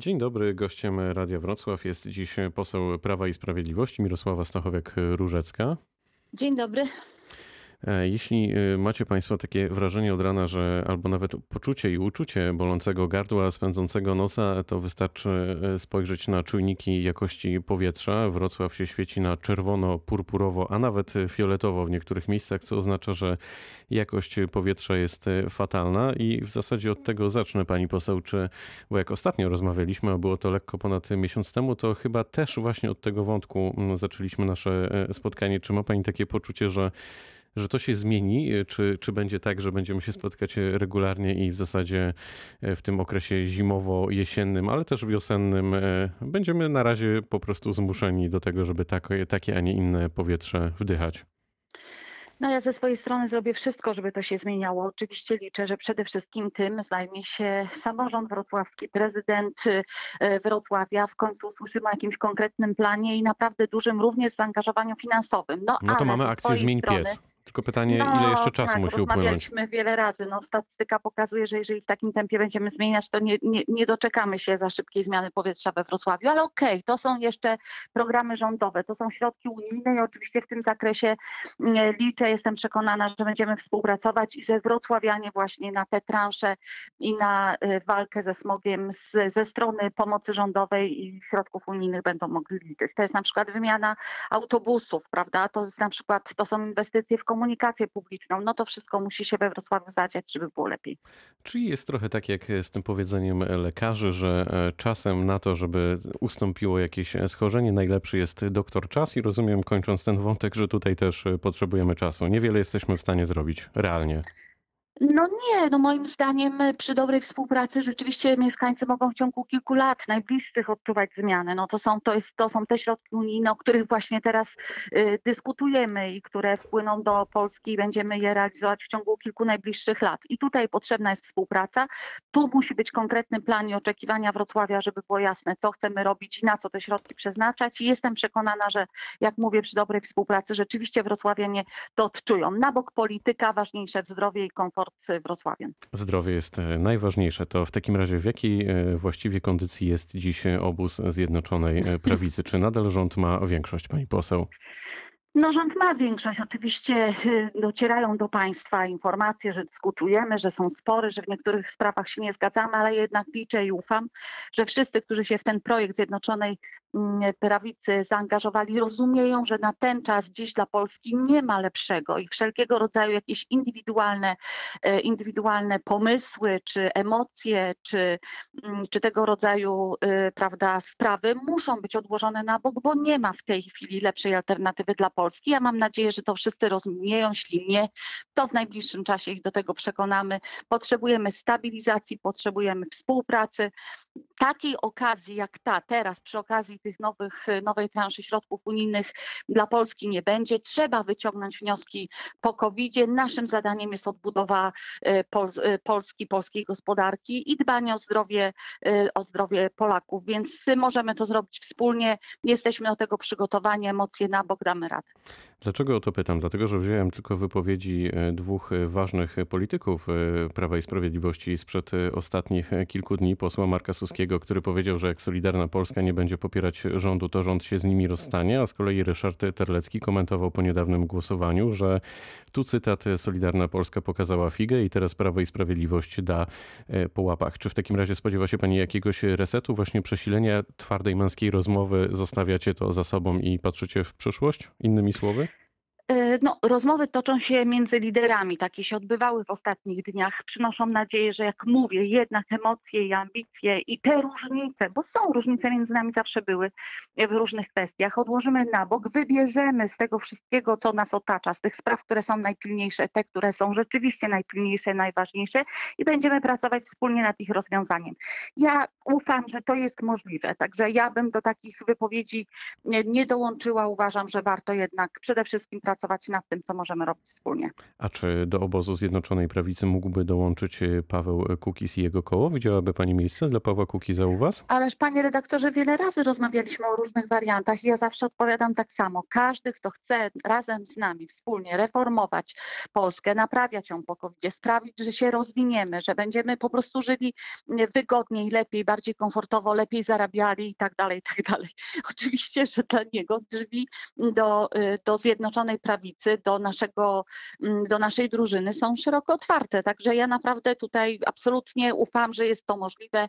Dzień dobry, gościem Radia Wrocław jest dziś poseł Prawa i Sprawiedliwości Mirosława Stachowiak-Różecka. Dzień dobry. E, jeśli e, macie Państwo takie wrażenie od rana, że albo nawet poczucie i uczucie bolącego gardła, spędzącego nosa, to wystarczy e, spojrzeć na czujniki jakości powietrza. Wrocław się świeci na czerwono, purpurowo, a nawet fioletowo w niektórych miejscach, co oznacza, że jakość powietrza jest fatalna. I w zasadzie od tego zacznę, Pani poseł, czy, bo jak ostatnio rozmawialiśmy, a było to lekko ponad miesiąc temu, to chyba też właśnie od tego wątku mm, zaczęliśmy nasze spotkanie. Czy ma Pani takie poczucie, że że to się zmieni? Czy, czy będzie tak, że będziemy się spotykać regularnie i w zasadzie e, w tym okresie zimowo-jesiennym, ale też wiosennym e, będziemy na razie po prostu zmuszeni do tego, żeby takie, takie a nie inne powietrze wdychać? No ja ze swojej strony zrobię wszystko, żeby to się zmieniało. Oczywiście liczę, że przede wszystkim tym zajmie się samorząd wrocławski, prezydent e, Wrocławia. W końcu usłyszymy o jakimś konkretnym planie i naprawdę dużym również zaangażowaniu finansowym. No, no to mamy akcję Zmień strony, Piec. Tylko pytanie, no, ile jeszcze czasu tak, musi upłynąć? Rozmawialiśmy wiele razy. No, statystyka pokazuje, że jeżeli w takim tempie będziemy zmieniać, to nie, nie, nie doczekamy się za szybkiej zmiany powietrza we Wrocławiu. Ale okej, okay, to są jeszcze programy rządowe, to są środki unijne i oczywiście w tym zakresie mm, liczę, jestem przekonana, że będziemy współpracować i że wrocławianie właśnie na te transze i na y, walkę ze smogiem z, ze strony pomocy rządowej i środków unijnych będą mogli liczyć. To jest na przykład wymiana autobusów, prawda? To jest na przykład, to są inwestycje w komunikację komunikację publiczną, no to wszystko musi się we Wrocławiu zadziać, żeby było lepiej. Czyli jest trochę tak jak z tym powiedzeniem lekarzy, że e, czasem na to, żeby ustąpiło jakieś schorzenie, najlepszy jest doktor czas i rozumiem, kończąc ten wątek, że tutaj też potrzebujemy czasu. Niewiele jesteśmy w stanie zrobić realnie. No nie, no moim zdaniem przy dobrej współpracy rzeczywiście mieszkańcy mogą w ciągu kilku lat najbliższych odczuwać zmiany. No to są, to jest, to są te środki unijne, o których właśnie teraz y, dyskutujemy i które wpłyną do Polski i będziemy je realizować w ciągu kilku najbliższych lat. I tutaj potrzebna jest współpraca. Tu musi być konkretny plan i oczekiwania Wrocławia, żeby było jasne, co chcemy robić i na co te środki przeznaczać. I jestem przekonana, że jak mówię, przy dobrej współpracy rzeczywiście wrocławianie to odczują. Na bok polityka, ważniejsze w zdrowie i komfort komfort Wrocławiem. Zdrowie jest e, najważniejsze. To w takim razie w jakiej e, właściwie kondycji jest dziś obóz Zjednoczonej e, Prawicy? Czy nadal rząd ma większość, pani poseł? No rząd ma większość. Oczywiście y, docierają do państwa informacje, że dyskutujemy, że są spory, że w niektórych sprawach się nie zgadzamy, ale jednak liczę i ufam, że wszyscy, którzy się w ten projekt Zjednoczonej mm, Prawicy zaangażowali, rozumieją, że na ten czas dziś dla Polski nie ma lepszego i wszelkiego rodzaju jakieś indywidualne, e, indywidualne pomysły, czy emocje, czy, mm, czy tego rodzaju y, prawda, sprawy muszą być odłożone na bok, bo nie ma w tej chwili lepszej alternatywy dla Polski Polski. Ja mam nadzieję, że to wszyscy rozumieją. Jeśli nie, to w najbliższym czasie ich do tego przekonamy. Potrzebujemy stabilizacji, potrzebujemy współpracy. Takiej okazji jak ta teraz, przy okazji tych nowych, nowej transzy środków unijnych dla Polski nie będzie. Trzeba wyciągnąć wnioski po covid -zie. Naszym zadaniem jest odbudowa e, Pol e, Polski, polskiej gospodarki i dbanie o zdrowie, e, o zdrowie Polaków, więc możemy to zrobić wspólnie. Jesteśmy do tego przygotowani, emocje na bok damy radę. Dlaczego o to pytam? Dlatego, że wziąłem tylko wypowiedzi e, dwóch e, ważnych polityków e, Prawa i Sprawiedliwości sprzed ostatnich kilku dni. Posła Marka Suskiego, który powiedział, że jak Solidarna Polska nie będzie popierać rządu, to rząd się z nimi rozstanie, a z kolei Ryszard Terlecki komentował po niedawnym głosowaniu, że tu cytat Solidarna Polska pokazała figę i teraz Prawo i Sprawiedliwość da po łapach. Czy w takim razie spodziewa się pani jakiegoś resetu, właśnie przesilenia twardej męskiej rozmowy, zostawiacie to za sobą i patrzycie w przyszłość? Innymi słowy? E, no, rozmowy toczą się między liderami, takie się odbywały w ostatnich dniach. Przynoszą nadzieję, że jak mówię, jednak emocje i ambicje i te różnice, bo są różnice między nami zawsze były w różnych kwestiach, odłożymy na bok, wybierzemy z tego wszystkiego, co nas otacza, z tych spraw, które są najpilniejsze, te, które są rzeczywiście najpilniejsze, najważniejsze i będziemy pracować wspólnie nad ich rozwiązaniem. Ja ufam, że to jest możliwe, także ja bym do takich wypowiedzi nie dołączyła. Uważam, że warto jednak przede wszystkim pracować pracować nad tym, co możemy robić wspólnie. A czy do obozu Zjednoczonej Prawicy mógłby dołączyć e, Paweł Kukiz i jego koło? Widziałaby pani miejsce dla Pawła Kukiza u was? Ależ panie redaktorze, wiele razy rozmawialiśmy o różnych wariantach i ja zawsze odpowiadam tak samo. Każdy, kto chce razem z nami wspólnie reformować Polskę, naprawiać ją po covid sprawić, że się rozwiniemy, że będziemy po prostu żyli wygodniej, lepiej, bardziej komfortowo, lepiej zarabiali i tak dalej, i tak dalej. Oczywiście, że dla niego drzwi do, y, do Zjednoczonej Prawicy, do, naszego, mm, do naszej drużyny są szeroko otwarte. Także ja naprawdę tutaj absolutnie ufam, że jest to możliwe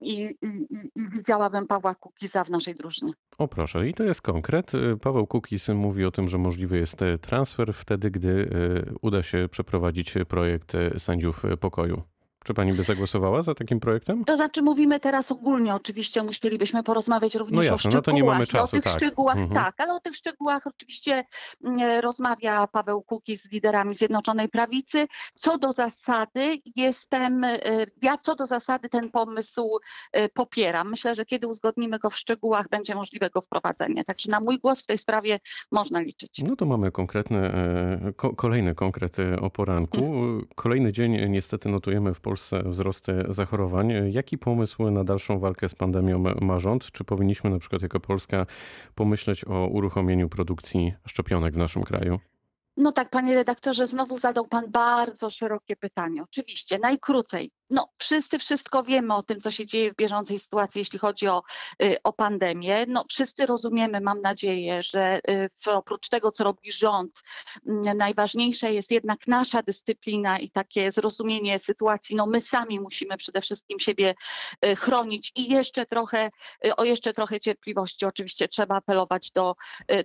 i, i, i widziałabym Pawła Kukiza w naszej drużynie. O proszę, i to jest konkret. Paweł Kukiz mówi o tym, że możliwy jest transfer wtedy, gdy y, uda się przeprowadzić projekt sędziów pokoju. Czy pani by zagłosowała za takim projektem? To znaczy mówimy teraz ogólnie, oczywiście musielibyśmy porozmawiać również no jasne, o szczegółach. No to nie mamy czasu, o tych tak. szczegółach mhm. tak, ale o tych szczegółach oczywiście mm, rozmawia Paweł Kuki z liderami Zjednoczonej Prawicy. Co do zasady jestem, y, ja co do zasady ten pomysł y, popieram. Myślę, że kiedy uzgodnimy go w szczegółach, będzie możliwe go wprowadzenie. Także na mój głos w tej sprawie można liczyć. No to mamy konkretne, e, ko kolejny konkret o poranku. Mhm. Kolejny dzień niestety notujemy w Polsce Polsce wzrosty zachorowań. Jaki pomysł na dalszą walkę z pandemią ma rząd? Czy powinniśmy na przykład jako Polska pomyśleć o uruchomieniu produkcji szczepionek w naszym kraju? No tak, panie redaktorze, znowu zadał pan bardzo szerokie pytanie. Oczywiście, najkrócej no, wszyscy wszystko wiemy o tym, co się dzieje w bieżącej sytuacji, jeśli chodzi o, y, o pandemię. No, wszyscy rozumiemy, mam nadzieję, że y, w, oprócz tego, co robi rząd, mm, najważniejsza jest jednak nasza dyscyplina i takie zrozumienie sytuacji. No, my sami musimy przede wszystkim siebie y, chronić i jeszcze trochę, o jeszcze trochę cierpliwości. Oczywiście trzeba apelować do,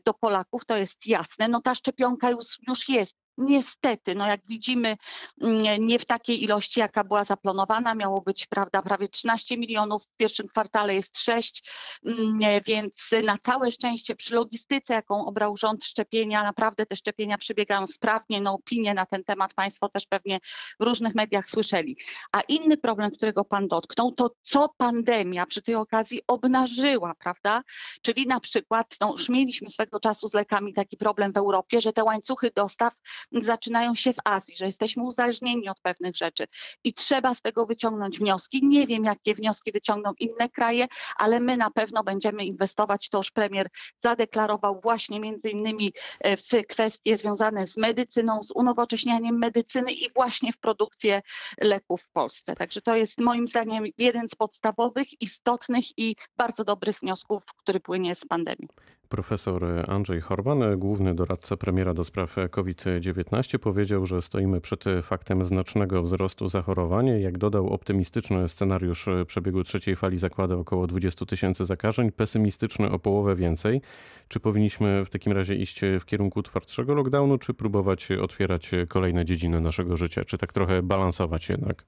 do Polaków, to jest jasne. No, ta szczepionka już, już jest Niestety, no jak widzimy, mm, nie w takiej ilości, jaka była zaplanowana. Miało być, prawda, prawie 13 milionów, w pierwszym kwartale jest 6, mm, więc na całe szczęście przy logistyce, jaką obrał rząd szczepienia, naprawdę te szczepienia przebiegają sprawnie. No opinie na ten temat Państwo też pewnie w różnych mediach słyszeli. A inny problem, którego Pan dotknął, to co pandemia przy tej okazji obnażyła, prawda? Czyli na przykład, no już mieliśmy swego czasu z lekami taki problem w Europie, że te łańcuchy dostaw zaczynają się w Azji, że jesteśmy uzależnieni od pewnych rzeczy i trzeba z tego wyciągnąć wnioski. Nie wiem, jakie wnioski wyciągną inne kraje, ale my na pewno będziemy inwestować. To już premier zadeklarował właśnie między innymi e, w kwestie związane z medycyną, z unowocześnianiem medycyny i właśnie w produkcję leków w Polsce. Także to jest moim zdaniem jeden z podstawowych, istotnych i bardzo dobrych wniosków, który płynie z pandemii. Profesor Andrzej Horban, główny doradca premiera do spraw COVID-19, powiedział, że stoimy przed faktem znacznego wzrostu zachorowań. Jak dodał, optymistyczny scenariusz przebiegu trzeciej fali zakłada około 20 tysięcy zakażeń, pesymistyczny o połowę więcej. Czy powinniśmy w takim razie iść w kierunku twardszego lockdownu, czy próbować otwierać kolejne dziedziny naszego życia? Czy tak trochę balansować jednak?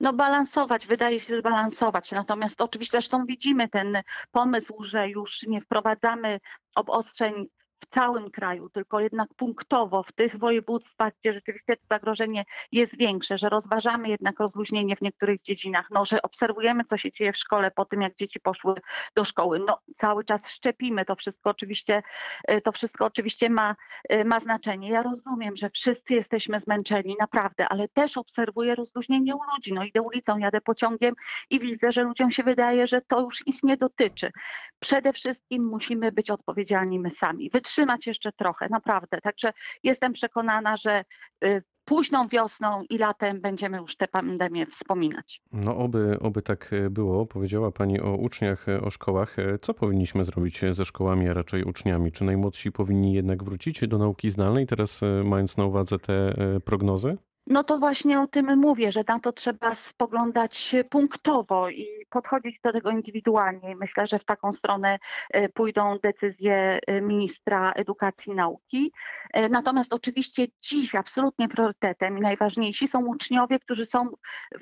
No balansować, wydaje się zbalansować. Natomiast oczywiście zresztą widzimy ten pomysł, że już nie wprowadzamy obostrzeń w całym kraju, tylko jednak punktowo w tych województwach, gdzie rzeczywiście to zagrożenie jest większe, że rozważamy jednak rozluźnienie w niektórych dziedzinach, no, że obserwujemy, co się dzieje w szkole po tym, jak dzieci poszły do szkoły. No, cały czas szczepimy, to wszystko oczywiście, y, to wszystko oczywiście ma, y, ma znaczenie. Ja rozumiem, że wszyscy jesteśmy zmęczeni, naprawdę, ale też obserwuję rozluźnienie u ludzi. No, idę ulicą, jadę pociągiem i widzę, że ludziom się wydaje, że to już ich nie dotyczy. Przede wszystkim musimy być odpowiedzialni my sami wytrzymać jeszcze trochę, naprawdę. Także jestem przekonana, że y, późną wiosną i latem będziemy już tę pandemię wspominać. No oby, oby tak było. Powiedziała Pani o uczniach, o szkołach. Co powinniśmy zrobić ze szkołami, a raczej uczniami? Czy najmłodsi powinni jednak wrócić do nauki zdalnej, teraz y, mając na uwadze te y, prognozy? No to właśnie o tym mówię, że na to trzeba spoglądać punktowo i podchodzić do tego indywidualnie. Myślę, że w taką stronę e, pójdą decyzje e, ministra edukacji i nauki. E, natomiast oczywiście dziś absolutnie priorytetem i najważniejsi są uczniowie, którzy są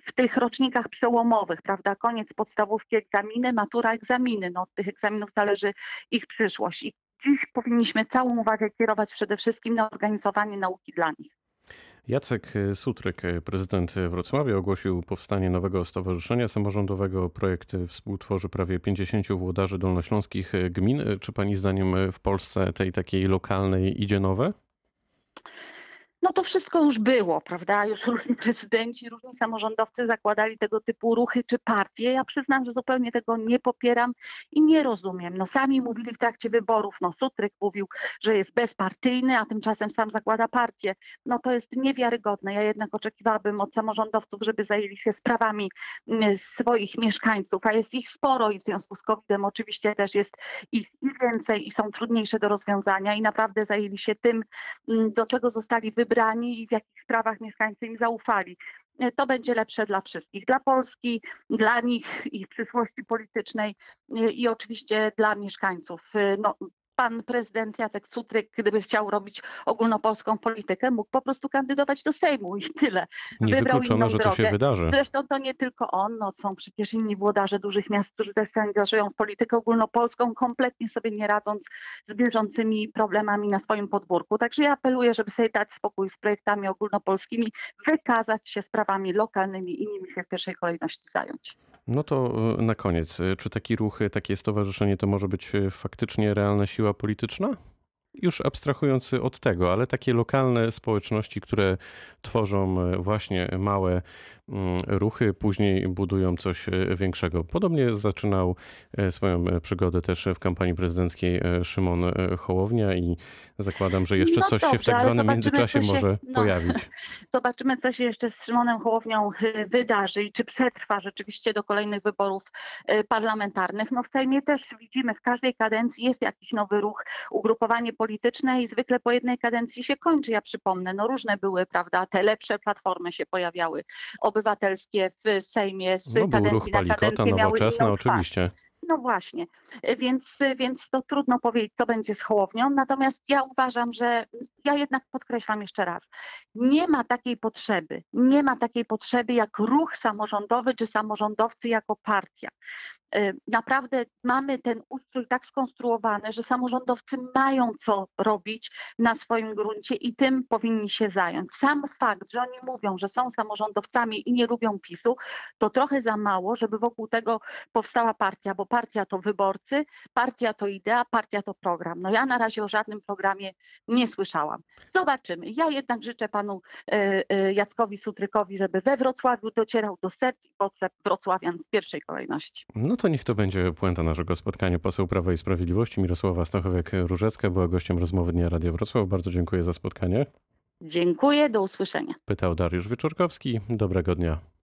w tych rocznikach przełomowych, prawda? Koniec podstawówki, egzaminy, matura, egzaminy. No od tych egzaminów zależy ich przyszłość. I dziś powinniśmy całą uwagę kierować przede wszystkim na organizowanie nauki dla nich. Jacek Sutryk, prezydent Wrocławia, ogłosił powstanie nowego stowarzyszenia samorządowego. Projekt współtworzy prawie 50 włodarzy dolnośląskich gmin. Czy pani zdaniem w Polsce tej takiej lokalnej idzie nowe? No to wszystko już było, prawda? Już różni prezydenci, różni samorządowcy zakładali tego typu ruchy czy partie. Ja przyznam, że zupełnie tego nie popieram i nie rozumiem. No sami mówili w trakcie wyborów, no Sutryk mówił, że jest bezpartyjny, a tymczasem sam zakłada partię. No to jest niewiarygodne. Ja jednak oczekiwałabym od samorządowców, żeby zajęli się sprawami mm, swoich mieszkańców, a jest ich sporo i w związku z COVID-em oczywiście też jest ich więcej i są trudniejsze do rozwiązania i naprawdę zajęli się tym, mm, do czego zostali wybrani wybrani i w jakich sprawach mieszkańcy im zaufali. E, to będzie lepsze dla wszystkich, dla Polski, dla nich, ich przyszłości politycznej e, i oczywiście dla mieszkańców. E, no, pan prezydent Jacek Sutryk, gdyby chciał robić ogólnopolską politykę, mógł po prostu kandydować do Sejmu i tyle. Niewykluczone, że to się wydarzy. Zresztą to nie tylko on, no, są przecież inni włodarze dużych miast, którzy też się angażują w politykę ogólnopolską, kompletnie sobie nie radząc z bieżącymi problemami na swoim podwórku. Także ja apeluję, żeby sobie dać spokój z projektami ogólnopolskimi, wykazać się sprawami lokalnymi i nimi się w pierwszej kolejności zająć. No to e, na koniec, e, czy taki ruch, e, takie stowarzyszenie to może być faktycznie realna siła polityczna? Już abstrahując od tego, ale takie lokalne społeczności, które tworzą właśnie małe Mm, ruchy, później budują coś e, większego. Podobnie zaczynał e, swoją e, przygodę też w kampanii prezydenckiej Szymon Hołownia i zakładam, że jeszcze no coś dobrze, się w tak zwanym międzyczasie się, może no, pojawić. Zobaczymy, co się jeszcze z Szymonem Hołownią wydarzy i czy przetrwa rzeczywiście do kolejnych wyborów parlamentarnych. No w Sejmie też widzimy, w każdej kadencji jest jakiś nowy ruch, ugrupowanie polityczne i zwykle po jednej kadencji się kończy. Ja przypomnę, no różne były, prawda, te lepsze platformy się pojawiały obywatelskie w Sejmie z no, kadencji ruch na kadencję nowoczesna, oczywiście. No właśnie, więc, więc to trudno powiedzieć, co będzie z Hołownią. Natomiast ja uważam, że ja jednak podkreślam jeszcze raz, nie ma takiej potrzeby, nie ma takiej potrzeby jak ruch samorządowy czy samorządowcy jako partia. Y, naprawdę mamy ten ustrój tak skonstruowany, że samorządowcy mają co robić na swoim gruncie i tym powinni się zająć. Sam fakt, że oni mówią, że są samorządowcami i nie lubią PiSu, to trochę za mało, żeby wokół tego powstała partia, bo partia to wyborcy, partia to idea, partia to program. No ja na razie o żadnym programie nie słyszałam. Zobaczymy. Ja jednak życzę panu y, y, Jackowi Sutrykowi, żeby we Wrocławiu docierał do serc i potrzeb wrocławian w pierwszej kolejności. No to niech to będzie puenta naszego spotkania. Poseł Prawa i Sprawiedliwości Mirosława Stachowiak-Różecka była gościem rozmowy Dnia Radio Wrocław. Bardzo dziękuję za spotkanie. Dziękuję, do usłyszenia. Pytał Dariusz Wyczorkowski. Dobrego dnia.